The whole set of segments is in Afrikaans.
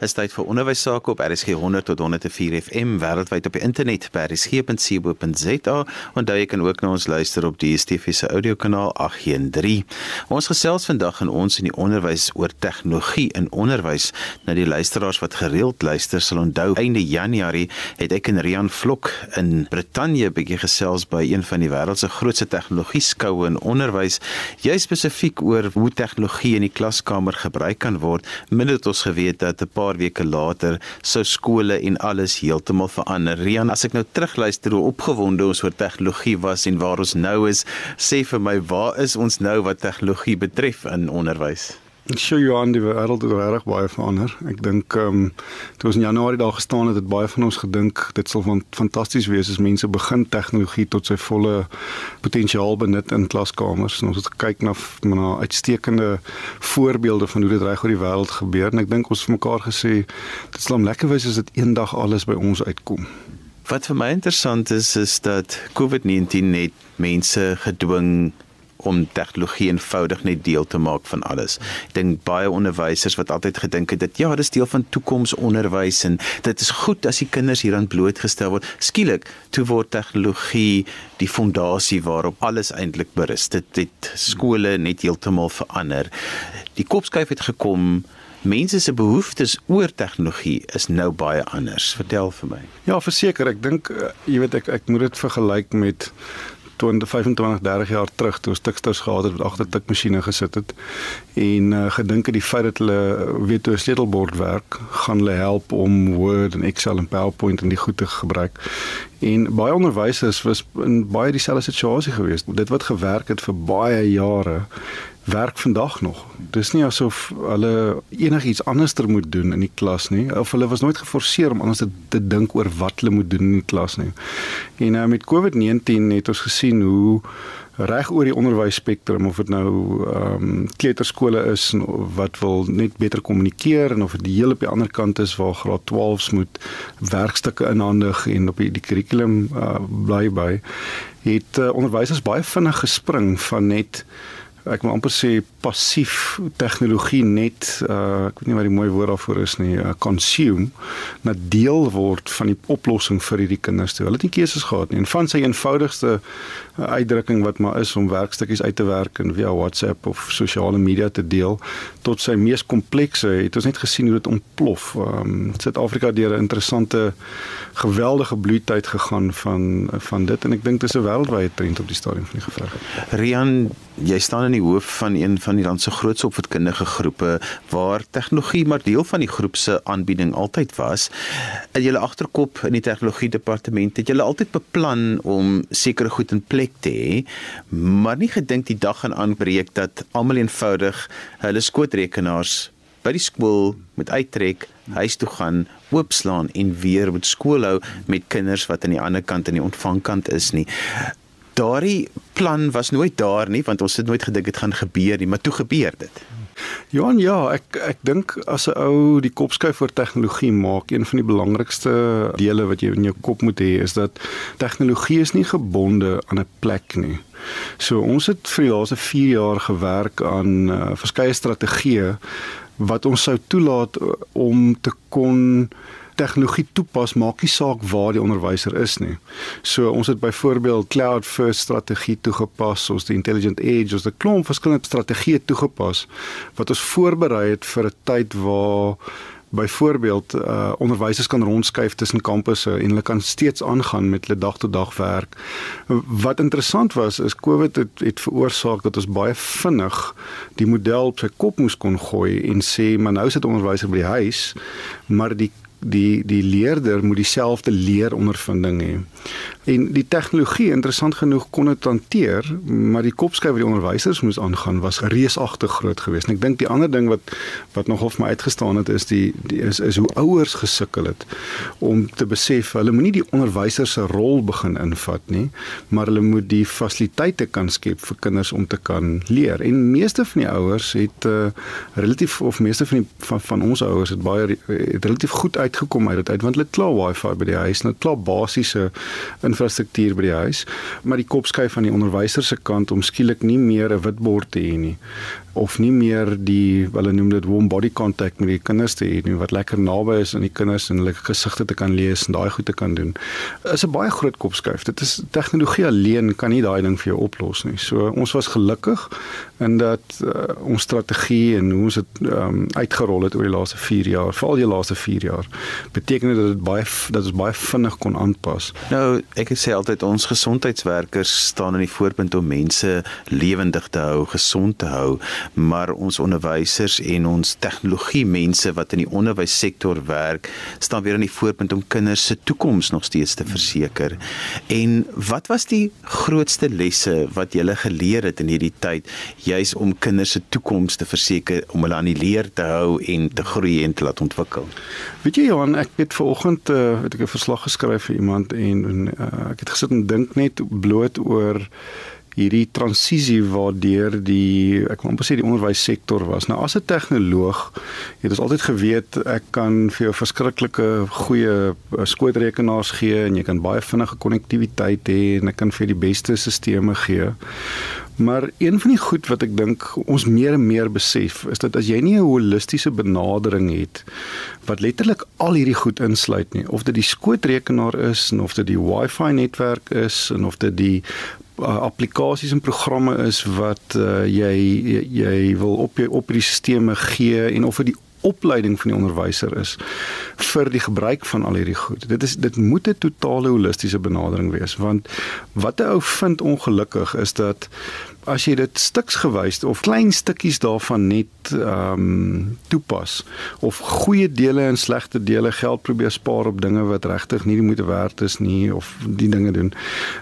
Is tyd vir onderwys sake op RSG 100 tot 104 FM wêreldwyd op die internet by rsg.co.za en daar kan ook na ons luister op die DSTV se audiokanaal 813. Ons gesels vandag in ons in die onderwys oor tegnologie in onderwys. Nou die luisteraars wat gereeld luister sal onthou einde Januarie het ek en Rian Vlok in Brittanje bietjie gesels by een van die wêreld se grootste tegnologie skoue in onderwys, jy spesifiek oor hoe tegnologie in die klaskamer gebruik kan word. Minne het ons geweet dat 'n paar paar weke later sou skole en alles heeltemal verander. Rian, as ek nou terugluister hoe opgewonde ons oor tegnologie was en waar ons nou is, sê vir my, waar is ons nou wat tegnologie betref in onderwys? Ek sê jou aan die wêreld het regtig baie verander. Ek dink ehm um, toe ons in Januarie daar gestaan het, het baie van ons gedink dit sal van fantasties wees as mense begin tegnologie tot sy volle potensiaal benut in klaskamers. En ons het gekyk na na uitstekende voorbeelde van hoe dit reg oor die wêreld gebeur en ek dink ons het mekaar gesê dit sal lekker wees as dit eendag alles by ons uitkom. Wat vir my interessant is is dat COVID-19 net mense gedwing om tegnologie eenvoudig net deel te maak van alles. Ek dink baie onderwysers wat altyd gedink het dat ja, dis deel van toekomsonderwys en dit is goed as die kinders hieraan blootgestel word. Skielik toe word tegnologie die fondasie waarop alles eintlik berus. Dit het skole net heeltemal verander. Die kopskuif het gekom Mense se behoeftes oor tegnologie is nou baie anders. Vertel vir my. Ja, verseker, ek dink eh, jy weet ek ek moet dit vergelyk met 20 25 30 jaar terug toe ons tiksters gehad het wat agter tikmasjiene gesit het en uh, gedink het die feit dat hulle weet hoe 'n sleutelbord werk gaan hulle help om Word en Excel en PowerPoint en die goed te gebruik. En baie onderwysers was in baie dieselfde situasie geweest. Dit wat gewerk het vir baie jare werk vandag nog. Dis nie asof hulle enigiets anderster moet doen in die klas nie of hulle was nooit geforseer om anders te, te dink oor wat hulle moet doen in die klas nie. En nou met COVID-19 het ons gesien hoe reg oor die onderwysspektrum of dit nou ehm um, kleuterskole is wat wil net beter kommunikeer en of dit hele op die ander kant is waar graad 12s moet werkstukke inhandig en op die, die kurrikulum uh, bly by het uh, onderwysers baie vinnig gespring van net ek wil amper sê passief tegnologie net uh ek weet nie wat die mooi woord daarvoor is nie, uh, consume na deel word van die oplossing vir hierdie kinders toe. Hulle het nie keuses gehad nie en van sy eenvoudigste uh, uitdrukking wat maar is om werkstukkies uit te werk en via WhatsApp of sosiale media te deel tot sy mees komplekse het ons net gesien hoe dit ontplof. Um Suid-Afrika deur 'n interessante geweldige bloeityd gegaan van van dit en ek dink dis 'n wêreldwye trend op die stadium van die geveg. Rian, jy staan in die hoof van een van die land se grootste opvoedkundige groepe waar tegnologie maar deel van die groep se aanbieding altyd was. In julle agterkop in die tegnologie departement het julle altyd beplan om sekere goed in plek te hê, maar nie gedink die dag gaan aanbreek dat almal eenvoudig hulle skootrekenaars by die skool moet uittrek, huis toe gaan, oopslaan en weer moet skool hou met kinders wat aan die ander kant in die ontvangkant is nie daardie plan was nooit daar nie want ons het nooit gedink dit gaan gebeur nie, maar toe gebeur dit. Johan, ja, ek ek dink as 'n ou die kopskuif vir tegnologie maak, een van die belangrikste dele wat jy in jou kop moet hê is dat tegnologie is nie gebonde aan 'n plek nie. So ons het vir die laaste 4 jaar gewerk aan uh, verskeie strategieë wat ons sou toelaat uh, om te kon tegnologie toepas maak nie saak waar die onderwyser is nie. So ons het byvoorbeeld cloud first strategie toegepas, ons die intelligent edge, ons het 'n klomp verskillende strategieë toegepas wat ons voorberei het vir 'n tyd waar byvoorbeeld uh onderwysers kan rondskuif tussen kampusse en hulle kan steeds aangaan met hulle dag tot dag werk. Wat interessant was is COVID het het veroorsaak dat ons baie vinnig die model op sy kop moes kon gooi en sê maar nou sit onderwyser by die huis, maar die die die leerder moet dieselfde leerondervinding hê. En die tegnologie interessant genoeg kon dit hanteer, maar die kopskuif wat die onderwysers moes aangaan was reusagtig groot geweest. En ek dink die ander ding wat wat nog hof my uitgestaan het is die, die is is hoe ouers gesukkel het om te besef hulle moenie die onderwyser se rol begin invat nie, maar hulle moet die fasiliteite kan skep vir kinders om te kan leer. En meeste van die ouers het uh, relatief of meeste van die van, van ons ouers het baie het relatief goed uit uitgekom uit dit uit want hulle het klaar wifi by die huis het klaar basiese infrastruktuur by die huis maar die kopskuif van die onderwyser se kant om skielik nie meer 'n witbord te hê nie of nie meer die hulle noem dit warm body contact met die kinders te hê nie wat lekker naby is aan die kinders en hulle gesigte te kan lees en daai goed te kan doen. Is 'n baie groot kopskuif. Dit is tegnologie alleen kan nie daai ding vir jou oplos nie. So ons was gelukkig in dat uh, ons strategie en hoe ons dit um, uitgerol het oor die laaste 4 jaar, veral die laaste 4 jaar, beteken dit dat dit baie dat ons baie vinnig kon aanpas. Nou, ek sê altyd ons gesondheidswerkers staan in die voorpunt om mense lewendig te hou, gesond te hou maar ons onderwysers en ons tegnologie mense wat in die onderwyssektor werk, staan weer aan die voorpunt om kinders se toekoms nog steeds te verseker. En wat was die grootste lesse wat jy geleer het in hierdie tyd juis om kinders se toekoms te verseker, om hulle aan die leer te hou en te groei en te laat ontwikkel? Weet jy Johan, ek het vanoggend uh, het ek 'n verslag geskryf vir iemand en, en uh, ek het gesit en dink net bloot oor hierdie transisie waardeur die ek wil amper sê die onderwyssektor was. Nou as 'n tegnoloog, het ons altyd geweet ek kan vir jou verskriklike goeie eh, skootrekenaars gee en jy kan baie vinnige konnektiwiteit hê en ek kan vir die beste stelsels gee. Maar een van die goed wat ek dink ons meer en meer besef is dat as jy nie 'n holistiese benadering het wat letterlik al hierdie goed insluit nie, of dit die skootrekenaar is en of dit die Wi-Fi netwerk is en of dit die applikasies en programme is wat uh, jy, jy jy wil op jy op hierdie stelsels gee en of dit die opleiding van die onderwyser is vir die gebruik van al hierdie goed. Dit is dit moet 'n totale holistiese benadering wees want wat 'n ou vind ongelukkig is dat as jy dit stuksgewys of klein stukkies daarvan net ehm um, toepas of goeie dele en slegte dele geld probeer spaar op dinge wat regtig nie die moeite werd is nie of die dinge doen.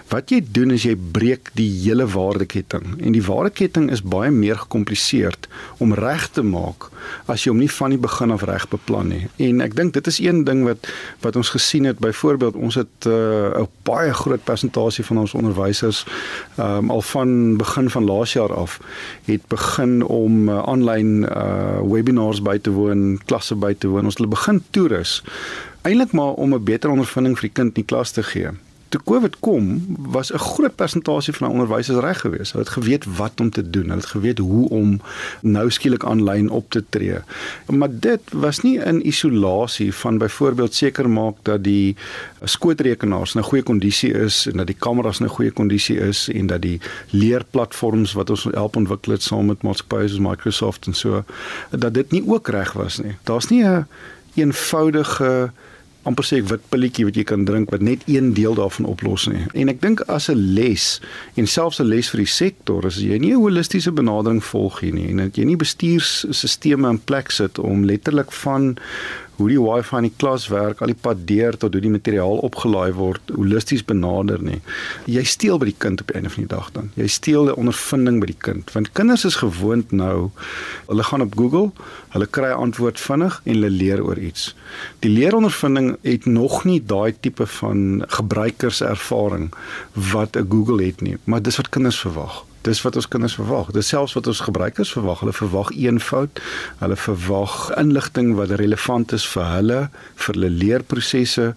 Wat jy doen is jy breek die hele waardeketting en die waardeketting is baie meer gekompliseerd om reg te maak as jy hom nie van die begin af reg beplan nie. En ek dink dit is een ding wat wat ons gesien het byvoorbeeld ons het uh, 'n baie groot persentasie van ons onderwysers ehm um, al van begin van laas jaar af het begin om aanlyn uh, uh, webinars by te woon, klasse by te woon. Ons het begin toerus eintlik maar om 'n beter ondervinding vir die kind in die klas te gee toe Covid kom, was 'n groot persentasie van onderwysers reg geweest. Hulle het geweet wat om te doen. Hulle het geweet hoe om nou skielik aanlyn op te tree. Maar dit was nie in isolasie van byvoorbeeld seker maak dat die skootrekenaars in 'n goeie kondisie is en dat die kameras in 'n goeie kondisie is en dat die leerplatforms wat ons help ontwikkel het saam met maatskappye soos Microsoft en so dat dit nie ook reg was nie. Daar's nie 'n een eenvoudige amper sê ek wit pilletjie wat jy kan drink wat net een deel daarvan oplos nie. En ek dink as 'n les en selfs 'n les vir die sektor is jy nie 'n holistiese benadering volg hier nie en dat jy nie bestuursstelsels in plek sit om letterlik van hoe die wifi in die klas werk, al die pad deur tot hoe die materiaal opgelaai word, holisties benader nie. Jy steel by die kind op die einde van die dag dan. Jy steel die ondervinding by die kind want kinders is gewoond nou hulle gaan op Google, hulle kry 'n antwoord vinnig en hulle leer oor iets. Die leerondervinding het nog nie daai tipe van gebruikerservaring wat 'n Google het nie, maar dis wat kinders verwag. Dis wat ons kinders verwag. Dis selfs wat ons gebruikers verwag. Hulle verwag eenvoud. Hulle verwag inligting wat relevant is vir hulle, vir hulle leerprosesse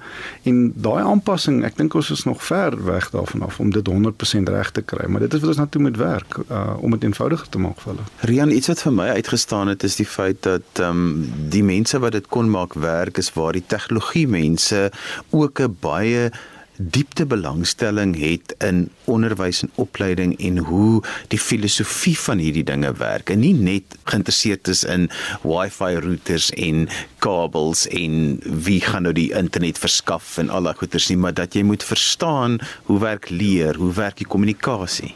en daai aanpassing, ek dink ons is nog ver weg daarvan af om dit 100% reg te kry, maar dit is wat ons natuurlik moet werk uh, om dit eenvoudiger te maak vir hulle. Rian, iets wat vir my uitgestaan het is die feit dat ehm um, die mense wat dit kon maak werk is waar die tegnologie mense ook 'n baie diepte belangstelling het in onderwys en opleiding en hoe die filosofie van hierdie dinge werk. En nie net geïnteresseerd is in wifi routers en kabels en wie gaan nou die internet verskaf en al daai goeders nie maar dat jy moet verstaan hoe werk leer, hoe werk die kommunikasie.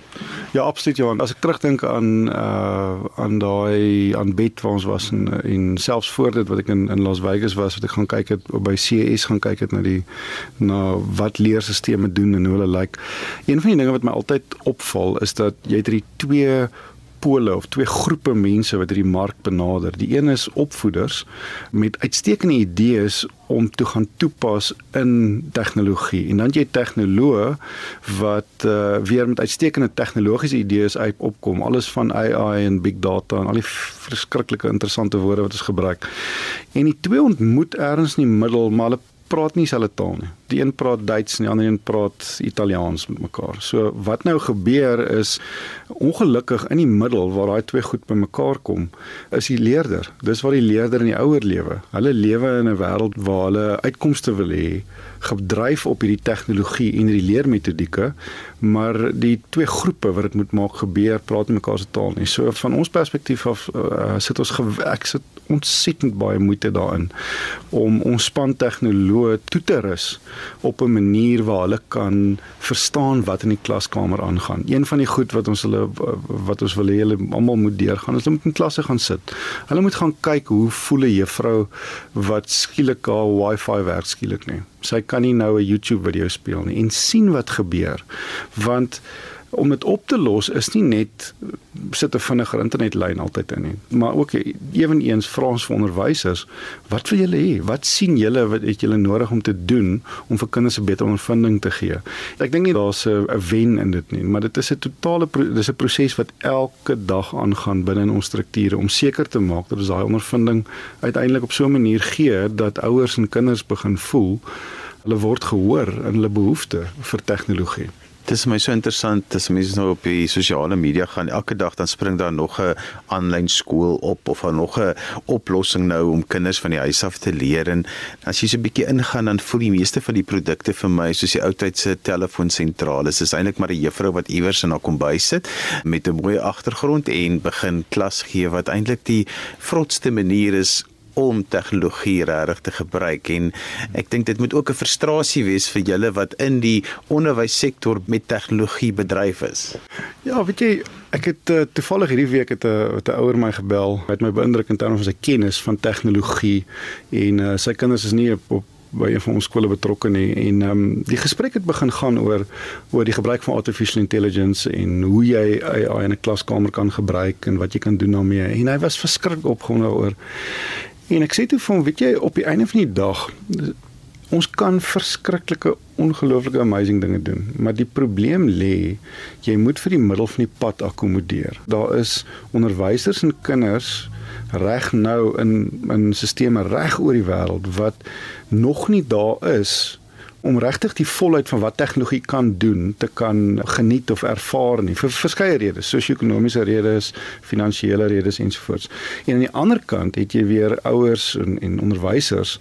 Ja, absoluut Johan. As ek terugdink aan uh aan daai aanbid waar ons was en en selfs voor dit wat ek in in Las Vegas was, wat ek gaan kyk het by CES gaan kyk het na die na wat leerstelsels doen en hoe hulle lyk. Like. Een van die dinge wat my altyd opval is dat jy het hierdie twee pole of twee groepe mense wat hierdie mark benader. Die een is opvoeders met uitstekende idees om te gaan toepas in tegnologie. En dan jy tegnoloë wat uh, weer met uitstekende tegnologiese idees uit opkom. Alles van AI en big data en al die verskriklike interessante woorde wat ons gebruik. En die twee ontmoet ergens in die middel, maar hulle praat nie dieselfde taal nie. Die een praat Duits en die ander een praat Italiaans met mekaar. So wat nou gebeur is ongelukkig in die middel waar daai twee goed bymekaar kom, is die leerder. Dis waar die leerder in die ouer lewe. Hulle lewe in 'n wêreld waar hulle uitkomste wil hê gedryf op hierdie tegnologie en hierdie leermetodieke, maar die twee groepe wat dit moet maak gebeur, praat nie mekaar se taal nie. So van ons perspektief af uh, sit ons ek sit ontsettend baie moeite daarin om ons span tegnoloë toe te rus op 'n manier waar hulle kan verstaan wat in die klaskamer aangaan. Een van die goed wat ons hulle wat ons wil hê hulle almal moet deurgaan, hulle moet in klasse gaan sit. Hulle moet gaan kyk hoe voel 'n juffrou wat skielik haar wifi werk skielik nie sy kan nie nou 'n YouTube video speel nie en sien wat gebeur want om dit op te los is nie net sit 'n vinniger internetlyn altyd in nie maar ook ewenigs vra ons vir onderwysers. Wat wil julle hê? Wat sien julle wat het julle nodig om te doen om vir kinders 'n beter ondervinding te gee? Ek dink nie daar's 'n wen in dit nie maar dit is 'n totale dis 'n proses wat elke dag aangaan binne in ons strukture om seker te maak dat ons daai ondervinding uiteindelik op so 'n manier gee dat ouers en kinders begin voel hulle word gehoor in hulle behoeftes vir tegnologie. Dit is my so interessant as mense nou op die sosiale media gaan elke dag dan spring daar nog 'n aanlyn skool op of dan nog 'n oplossing nou om kinders van die huis af te leer. En as jy so 'n bietjie ingaan dan voel die meeste van die produkte vir my soos die ou tyd se telefoonsentrale is eintlik maar 'n juffrou wat iewers in haar kombuis sit met 'n mooi agtergrond en begin klas gee wat eintlik die vrotste manier is om tegnologie regtig te gebruik en ek dink dit moet ook 'n frustrasie wees vir julle wat in die onderwyssektor met tegnologie bedryf is. Ja, weet jy, ek het uh, toevallig hierdie week het 'n uh, ouer my gebel met my beïndruk in terme van sy kennis van tegnologie en uh, sy kinders is nie op, op by een van ons skole betrokke nie en ehm um, die gesprek het begin gaan oor oor die gebruik van artificial intelligence en hoe jy AI in 'n klaskamer kan gebruik en wat jy kan doen daarmee en hy was verskriklik opgewonde oor En ek sê toe vir hom, weet jy, op die einde van die dag ons kan verskriklike ongelooflike amazing dinge doen, maar die probleem lê jy moet vir die middel van die pad akkommodeer. Daar is onderwysers en kinders reg nou in in sisteme reg oor die wêreld wat nog nie daar is om regtig die volheid van wat tegnologie kan doen te kan geniet of ervaar nie vir verskeie redes, sosio-ekonomiese redes, finansiële redes ensovoorts. En aan die ander kant het jy weer ouers en, en onderwysers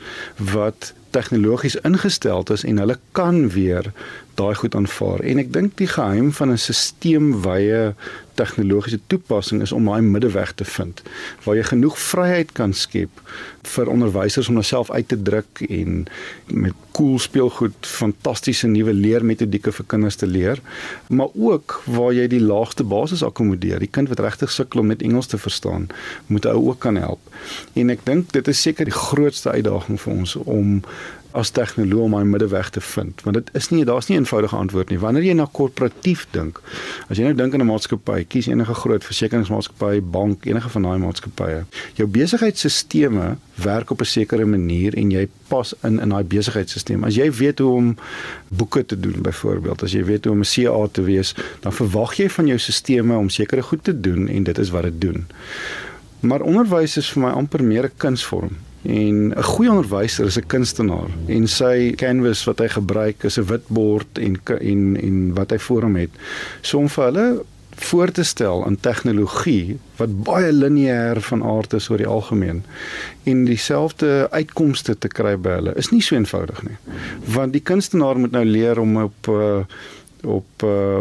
wat tegnologies ingestel is en hulle kan weer daai goed aanvaar. En ek dink die geheim van 'n stelselwye tegnologiese toepassing is om daai middeweg te vind waar jy genoeg vryheid kan skep vir onderwysers om homself uit te druk en met cool speelgoed fantastiese nuwe leermetodieke vir kinders te leer maar ook waar jy die laagste basis akkommodeer. Die kind wat regtig sukkel om net Engels te verstaan moet ou ook kan help. En ek dink dit is seker die grootste uitdaging vir ons om as tegnoloog om 'n middeweg te vind want dit is nie daar's nie 'n eenvoudige antwoord nie. Wanneer jy na korporatief dink as jy nou dink aan 'n maatskappy kies enige groot versekeringsmaatskappy bank enige van daai maatskappye jou besigheidsstelsels werk op 'n sekere manier en jy pas in in daai besigheidsstelsel as jy weet hoe om boeke te doen byvoorbeeld as jy weet hoe om 'n CA te wees dan verwag jy van jou stelsels om sekere goed te doen en dit is wat dit doen maar onderwys is vir my amper meer 'n kunsvorm En 'n goeie onderwyser is 'n kunstenaar en sy canvas wat hy gebruik is 'n witbord en en en wat hy voor hom het. So om vir hulle voor te stel aan tegnologie wat baie lineêr van aard is oor die algemeen en dieselfde uitkomste te kry by hulle is nie so eenvoudig nie. Want die kunstenaar moet nou leer om op uh, op uh,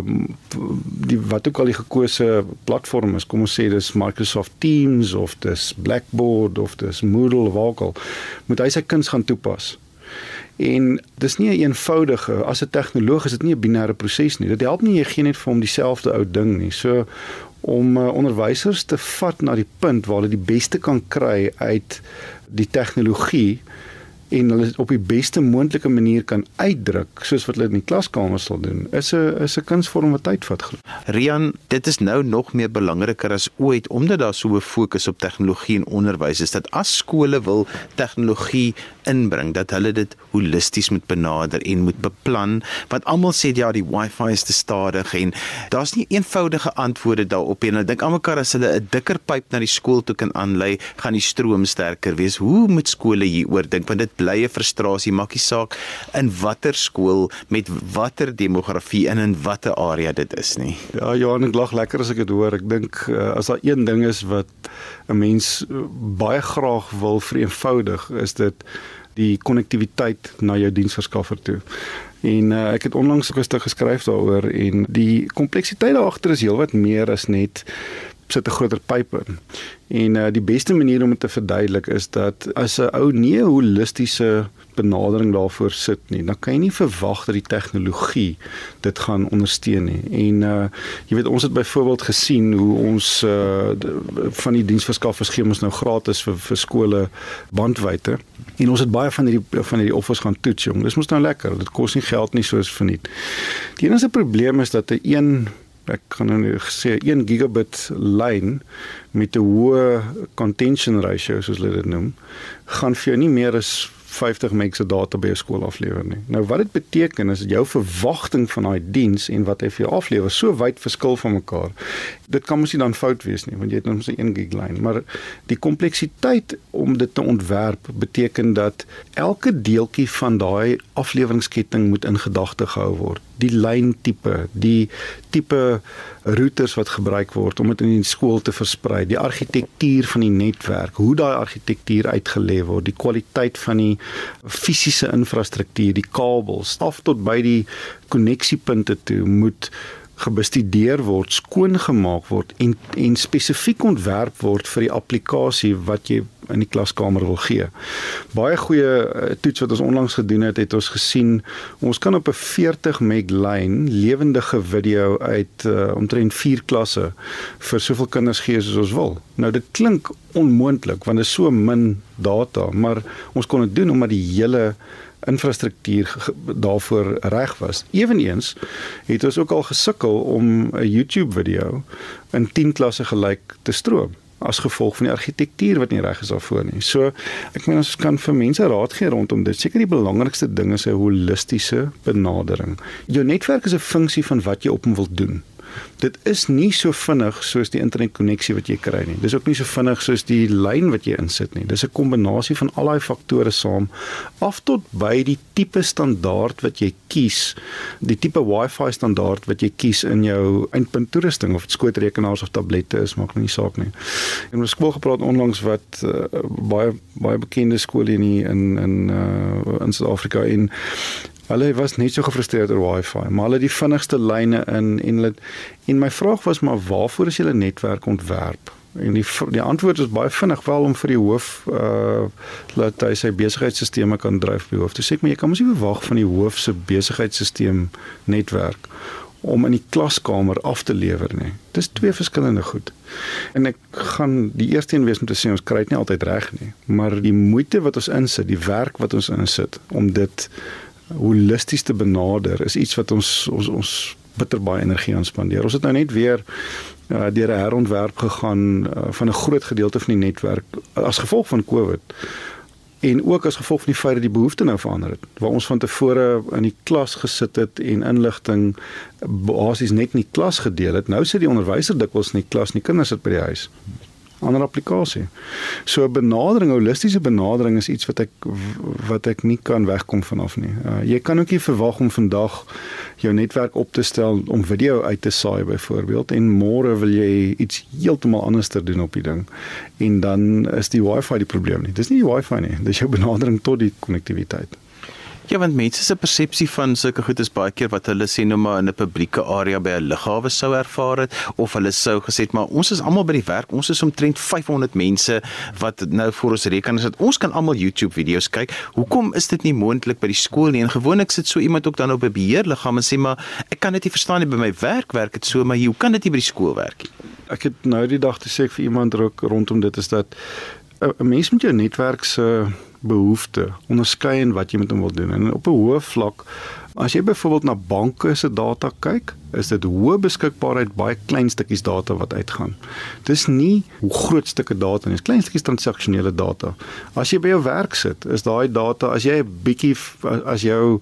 die wat ook al die gekose platform is. Kom ons sê dis Microsoft Teams of dis Blackboard of dis Moodle of ook al moet hy sy kuns gaan toepas. En dis nie 'n een eenvoudige as 'n tegnoloog is dit nie 'n binêre proses nie. Dit help nie jy gee net vir hom dieselfde ou ding nie. So om uh, onderwysers te vat na die punt waar hulle die beste kan kry uit die tegnologie en hulle op die beste moontlike manier kan uitdruk soos wat hulle in die klaskamer sal doen is 'n is 'n kunsvorm wat tyd vat. Rian, dit is nou nog meer belangriker as ooit omdat daar so 'n fokus op tegnologie en onderwys is dat as skole wil tegnologie inbring dat hulle dit holisties moet benader en moet beplan want almal sê ja die wifi is te stadig en daar's nie eenvoudige antwoorde daarop en ek dink almekaar as hulle 'n dikker pyp na die skool toe kan aanlei gaan die stroom sterker wees. Hoe moet skole hieroor dink want dit blye frustrasie, maakie saak in watter skool met watter demografie in en watter area dit is nie. Ja, Johan, ek lag lekker as ek dit hoor. Ek dink uh, as daar een ding is wat 'n mens uh, baie graag wil vereenvoudig, is dit die konnektiwiteit na jou diensverskaffer toe. En uh, ek het onlangs 'n stuk geskryf daaroor en die kompleksiteit daar agter is heelwat meer as net sit 'n groter pyp in. En uh, die beste manier om dit te verduidelik is dat as 'n ou nie 'n holistiese benadering daarvoor sit nie, dan kan jy nie verwag dat die tegnologie dit gaan ondersteun nie. En uh jy weet ons het byvoorbeeld gesien hoe ons uh van die diensverskaffers ons nou gratis vir vir skole bandwyte. En ons het baie van hierdie van hierdie offers gaan toets jong. Dis mos nou lekker. Dit kos nie geld nie soos verniet. Die enigste probleem is dat 'n een ek kan nou sê 1 gigabit lyn met 'n hoë contention ratio soos hulle dit noem, gaan vir jou nie meer as 50 meg se data by 'n skool aflewer nie. Nou wat dit beteken is jou verwagting van daai diens en wat hy vir jou aflewer so wyd verskil van mekaar. Dit kan mos nie dan fout wees nie want jy het net 'n 1 gig lyn, maar die kompleksiteit om dit te ontwerp beteken dat elke deeltjie van daai afleweringsketting moet in gedagte gehou word. Die lyntipe, die tipe routers wat gebruik word om dit in die skool te versprei, die argitektuur van die netwerk, hoe daai argitektuur uitgelê word, die kwaliteit van die fisiese infrastruktuur, die kabels, af tot by die koneksiepunte toe moet gebestudeer word, skoongemaak word en en spesifiek ontwerp word vir die applikasie wat jy in die klaskamer wil gee. Baie goeie uh, toets wat ons onlangs gedoen het, het ons gesien ons kan op 'n 40 meg lyn lewendige video uit uh, omtrent 4 klasse vir soveel kinders gee soos ons wil. Nou dit klink onmoontlik want dit is so min data, maar ons kon dit doen omdat die hele infrastruktuur daarvoor reg was. Eweneens het ons ook al gesukkel om 'n YouTube video in 10 klasse gelyk te stroom as gevolg van die argitektuur wat nie reg is daarvoor nie. So ek meen ons kan vir mense raad gee rondom dit. Seker die belangrikste ding is 'n holistiese benadering. Jou netwerk is 'n funksie van wat jy op hom wil doen dit is nie so vinnig soos die internetkonneksie wat jy kry nie. Dis ook nie so vinnig soos die lyn wat jy insit nie. Dis 'n kombinasie van al daai faktore saam af tot by die tipe standaard wat jy kies, die tipe Wi-Fi standaard wat jy kies in jou eindpunt toerusting of dit skootrekenaars of tablette is, maak nie saak nie. En ons skool gepraat onlangs wat uh, baie baie bekende skole in in in uh, in Suid-Afrika en Hulle was net so gefrustreerd oor Wi-Fi, maar hulle het die vinnigste lyne in en hulle en my vraag was maar waarvoor is julle netwerk ontwerp? En die die antwoord is baie vinnig wel om vir die hoof uh laat hy sy besigheidsstelsels kan dryf by hoof. Toe sê ek maar jy kan mos nie verwag van die hoof se besigheidsstelsel netwerk om in die klaskamer af te lewer nie. Dis twee verskillende goed. En ek gaan die eerste een wees om te sê ons kry dit nie altyd reg nie, maar die moeite wat ons insit, die werk wat ons insit om dit holisties te benader is iets wat ons ons ons bitter baie energie aan spandeer. Ons het nou net weer uh, deur 'n herontwerp gegaan uh, van 'n groot gedeelte van die netwerk as gevolg van COVID en ook as gevolg van die feit dat die behoefte nou verander het. Waar ons van tevore in die klas gesit het en inligting basies net in die klas gedeel het, nou sit die onderwyser dikwels in die klas en die kinders sit by die huis ander applikasie. So 'n benadering, holistiese benadering is iets wat ek wat ek nie kan wegkom vanaf nie. Uh, jy kan ook nie verwag om vandag jou netwerk op te stel om video uit te saai byvoorbeeld en môre wil jy iets heeltemal anders ter doen op die ding en dan is die wifi die probleem nie. Dis nie die wifi nie, dis jou benadering tot die konnektiwiteit. Ja, want mense se persepsie van sulke goed is baie keer wat hulle sê nou maar in 'n publieke area by 'n lughawe sou ervaar het of hulle sou gesê het maar ons is almal by die werk, ons is omtrent 500 mense wat nou vir ons rekening sit. Ons kan almal YouTube video's kyk. Hoekom is dit nie moontlik by die skool nie? En gewoonlik sit so iemand ook dan op 'n beheerliggaam en sê maar ek kan dit nie verstaan nie by my werk werk dit so, maar hoe kan dit nie by die skool werk nie? Ek het nou die dag te sê vir iemand rondom dit is dat 'n mens met jou netwerk se behoefte onderskei in wat jy met hom wil doen. En op 'n hoë vlak, as jy byvoorbeeld na banke se data kyk, is dit hoë beskikbaarheid baie klein stukkies data wat uitgaan. Dis nie groot stukke data nie, dis klein stukkies transaksionele data. As jy by jou werk sit, is daai data as jy 'n bietjie as jou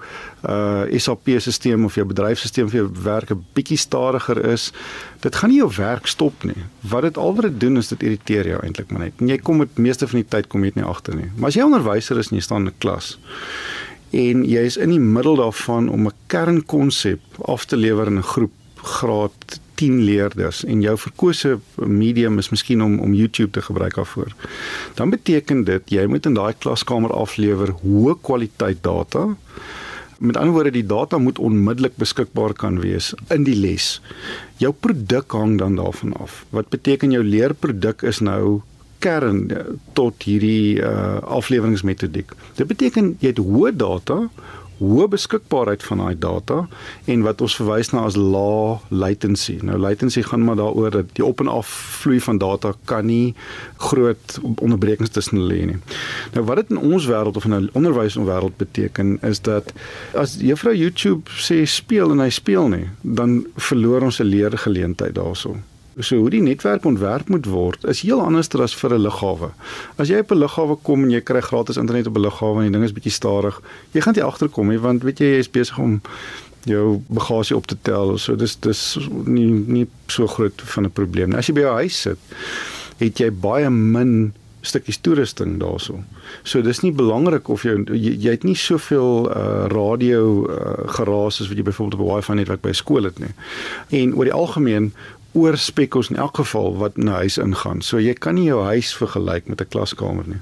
uh SAP-stelsel of jou bedryfstelsel vir jou werk 'n bietjie stadiger is, dit gaan nie jou werk stop nie. Wat dit alwat doen is dit irriteer jou eintlik maar net. En jy kom met meeste van die tyd kom jy net nie agter nie. Maar as jy onderwyser is en jy staan in 'n klas en jy is in die middel daarvan om 'n kernkonsep af te lewer in 'n groep graad 10 leerders en jou verkose medium is miskien om om YouTube te gebruik daarvoor. Dan beteken dit jy moet in daai klaskamer aflewer hoë kwaliteit data. Met ander woorde die data moet onmiddellik beskikbaar kan wees in die les. Jou produk hang dan daarvan af. Wat beteken jou leerproduk is nou kern tot hierdie uh, afleweringsmetodiek. Dit beteken jy het hoë data, hoë beskikbaarheid van daai data en wat ons verwys na as lae latency. Nou latency gaan maar daaroor dat die op en af vloei van data kan nie groot onderbrekings tussen lê nie. Nou wat dit in ons wêreld of in 'n onderwyswêreld beteken is dat as juffrou YouTube sê speel en hy speel nie, dan verloor ons 'n leergeleentheid daaroor. So hoe die netwerk ontwerp moet word is heel anders as vir 'n lughawe. As jy op 'n lughawe kom en jy kry gratis internet op 'n lughawe en die ding is bietjie stadig, jy gaan nie agterkom nie want weet jy jy is besig om jou bagasie op te tel. So dis dis nie nie so groot van 'n probleem nie. As jy by jou huis sit, het jy baie min stukkies toerusting daarso. So dis nie belangrik of jy jy, jy het nie soveel uh radio uh, geraas as wat jy byvoorbeeld op 'n wifi netwerk by skool het nie. En oor die algemeen oorspekels in elk geval wat na huis ingaan. So jy kan nie jou huis vergelyk met 'n klaskamer nie.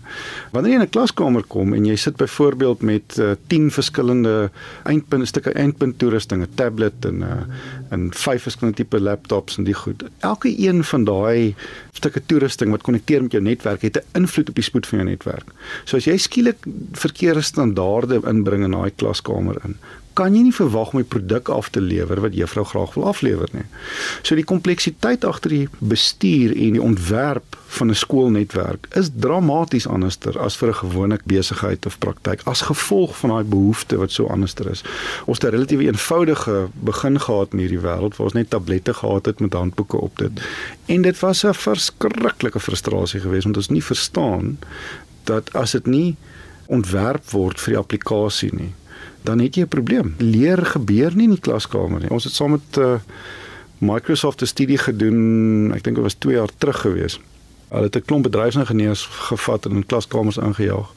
Wanneer jy in 'n klaskamer kom en jy sit byvoorbeeld met uh, 10 verskillende eindpunte stukke eindpunt toerusting, 'n tablet en 'n uh, en vyf verskillende tipe laptops en die goed. Elke een van daai stukke toerusting wat konnekteer met jou netwerk het 'n invloed op die spoed van jou netwerk. So as jy skielik verkeerde standaarde inbring in daai klaskamer in, kan jy nie verwag om die produk af te lewer wat juffrou graag wil aflewer nie. So die kompleksiteit agter die bestuur en die ontwerp van 'n skoolnetwerk is dramaties anderster as vir 'n gewone besigheid of praktyk as gevolg van daai behoefte wat so anderster is. Ons het 'n relatief eenvoudige begin gehad in hierdie wêreld waar ons net tablette gehad het met handboeke op dit. En dit was 'n verskriklike frustrasie geweest want ons nie verstaan dat as dit nie ontwerp word vir die applikasie nie dan het jy 'n probleem. Leer gebeur nie in die klaskamer nie. Ons het saam met uh, Microsoft 'n studie gedoen, ek dink dit was 2 jaar terug gewees. Hulle het 'n klomp bedryfsingenieurs gevat en in klaskamers aangejaag.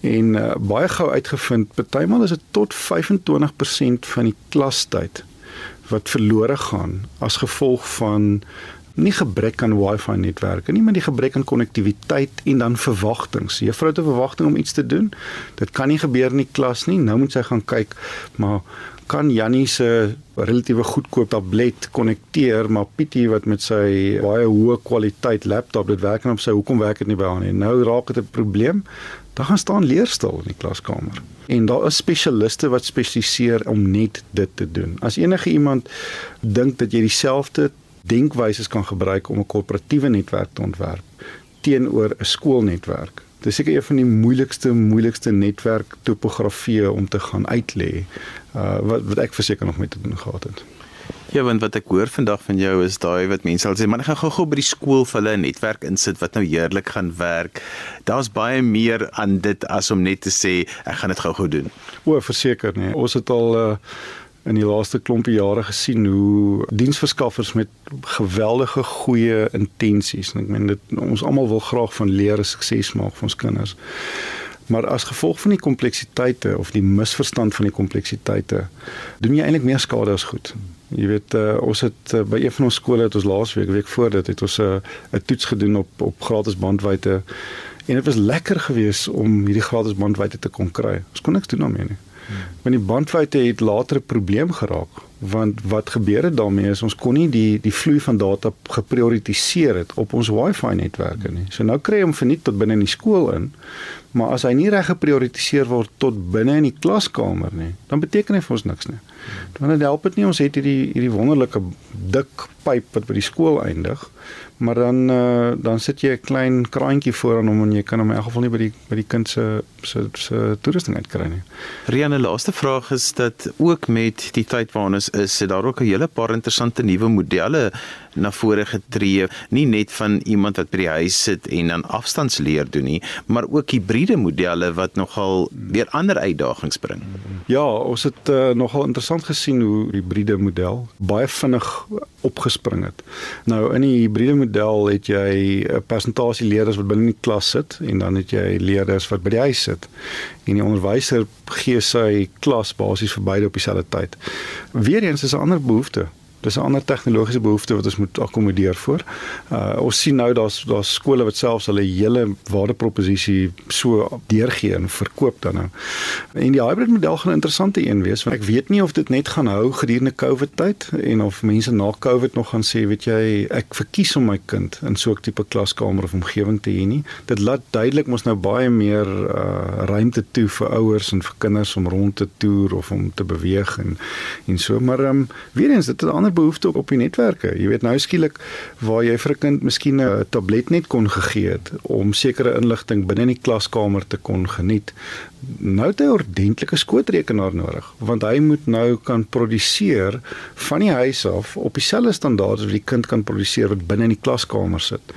En uh, baie gou uitgevind, partymal is dit tot 25% van die klastyd wat verlore gaan as gevolg van nie gebrek aan wifi netwerke nie, maar die gebrek aan konnektiwiteit en dan verwagtinge. Juffrou het 'n verwagting om iets te doen. Dit kan nie gebeur in die klas nie. Nou moet sy gaan kyk, maar kan Jannie se relatiewe goedkoop tablet konnekteer, maar Pietie wat met sy baie hoë kwaliteit laptop dit werk en op sy hoekom werk dit nie by haar nie. Nou raak dit 'n probleem. Dan gaan staan leerstil in die klaskamer. En daar is spesialiste wat spesialiseer om net dit te doen. As enige iemand dink dat jy dieselfde denkwyses kan gebruik om 'n korporatiewe netwerk te ontwerp teenoor 'n skoolnetwerk. Dit is seker een van die moeilikste moeilikste netwerk topografieë om te gaan uitlê. Uh wat wat ek verseker nog met te doen gehad het. Ja, want wat ek hoor vandag van jou is daai wat mense al sê, maar ek gaan gou-gou by die skool vir hulle 'n netwerk insit wat nou heerlik gaan werk. Daar's baie meer aan dit as om net te sê ek gaan dit gou-gou doen. O, verseker nee. Ons het al uh in die laaste klompie jare gesien hoe diensverskaffers met geweldige goeie intensies en ek meen dit ons almal wil graag van leer sukses maak vir ons kinders. Maar as gevolg van die kompleksiteite of die misverstand van die kompleksiteite doen jy eintlik meer skade as goed. Jy weet uh, ons het uh, by een van ons skole het ons laasweek week voor dit het ons 'n uh, toets gedoen op op gratis bandwydte en dit was lekker geweest om hierdie gratis bandwydte te kon kry. Ons kon niks doen daarmee nie. Want die bandwydte het later 'n probleem geraak want wat gebeur het daarmee is ons kon nie die die vloei van data geprioritiseer het op ons wifi netwerke nie. So nou kry hom verniet tot binne in die skool in. Maar as hy nie reg geprioritiseer word tot binne in die klaskamer nie, dan beteken hy vir ons niks nie. Want dit help dit nie ons het hierdie hierdie wonderlike dik pyp wat by die skool eindig, maar dan uh, dan sit jy 'n klein kraantjie voor aan hom en jy kan hom in elk geval nie by die by die kind se se se toerusting uitkry nie. Rianne, laaste vraag is dat ook met die tyd waarin ons is, het daar ook 'n hele paar interessante nuwe modelle na vore getree, nie net van iemand wat by die huis sit en dan afstandsleer doen nie, maar ook hibriede modelle wat nogal weer ander uitdagings bring. Ja, ons het uh, nogal interessant gesien hoe die hybride model baie vinnig opgespring het. Nou in die hybride model het jy 'n persentasie leerders wat binne in die klas sit en dan het jy leerders wat by die huis sit. En die onderwyser gee sy klas basies vir beide op dieselfde tyd. Weereens is 'n ander behoefte Dis 'n ander tegnologiese behoefte wat ons moet akkommodeer voor. Uh ons sien nou daar's daar's skole wat selfs hulle hele waardeproposisie so deurgee en verkoop dan nou. En die hybrid model gaan 'n interessante een wees want ek weet nie of dit net gaan hou gedurende COVID tyd en of mense na COVID nog gaan sê, weet jy, ek verkies om my kind in so 'n tipe klaskamer of omgewing te hê nie. Dit laat duidelik mos nou baie meer uh ruimte toe vir ouers en vir kinders om rond te toer of om te beweeg en en so maar ehm um, weer eens dit is 'n ander behoefte op die netwerke. Jy weet nou skielik waar jy vir 'n kind miskien 'n tablet net kon gegee het om sekere inligting binne in die klaskamer te kon geniet. Nou het hy 'n ordentlike skootrekenaar nodig want hy moet nou kan produseer van die huis af op dieselfde standaarde wat die kind kan produseer wat binne in die klaskamer sit.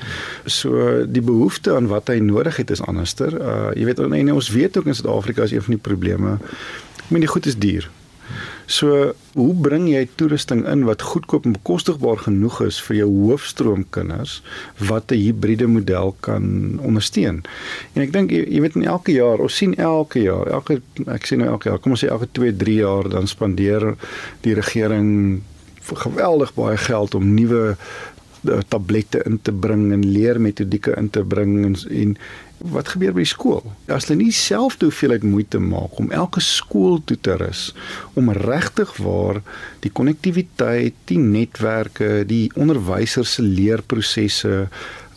So die behoefte aan wat hy nodig het is anderster. Uh jy weet en ons weet ook in Suid-Afrika is een van die probleme. Ek meen die goed is duur. So, hoe bring jy toerusting in wat goedkoop en bekostigbaar genoeg is vir jou hoofstroomkinders wat 'n hibriede model kan ondersteun? En ek dink jy, jy weet in elke jaar, ons sien elke jaar, elke ek sien nou elke jaar, kom ons sê elke 2, 3 jaar dan spandeer die regering geweldig baie geld om nuwe eh, tablette in te bring en leermetodieke in te bring en, en wat gebeur by skool? As hulle nie self te hoeveelheid moeite maak om elke skool toe te rus om regtig waar die konnektiwiteit, die netwerke, die onderwysers se leerprosesse,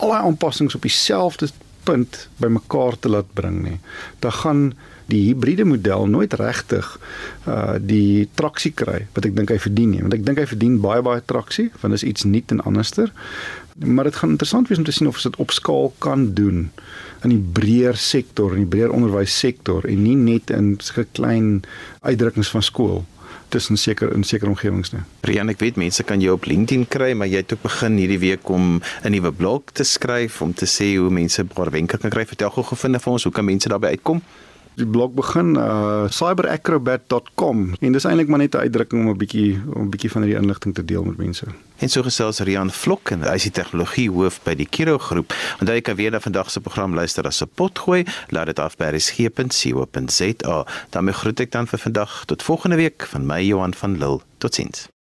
al daai aanpassings op dieselfde punt bymekaar te laat bring nie, dan gaan die hibriede model nooit regtig uh die traksie kry wat ek dink hy verdien nie want ek dink hy verdien baie baie traksie want dit is iets nuut en anderster maar dit gaan interessant wees om te sien of dit op skaal kan doen in die breër sektor in die breër onderwyssektor en nie net in sulke klein uitdrukkings van skool tussen seker in sekere omgewings nie. Rian, ek weet mense kan jou op LinkedIn kry, maar jy het ook begin hierdie week om 'n nuwe blog te skryf om te sê hoe mense 'n paar wenke kan kry. Vertel gou gefinde vir ons, hoe kan mense daarbey uitkom? Die blog begin uh cyberacrobat.com en dis eintlik maar net 'n uitdrukking om 'n bietjie 'n bietjie van hierdie inligting te deel met mense. En so gesels Rian Vlok en hy is die tegnologie hoof by die Kiro groep. Onthou jy kan weer na vandag se program luister as 'n potgooi. Laat dit af by resgep.co.za. daarmee groet ek dan vir vandag tot volgende week van my Johan van Lille. Totsiens.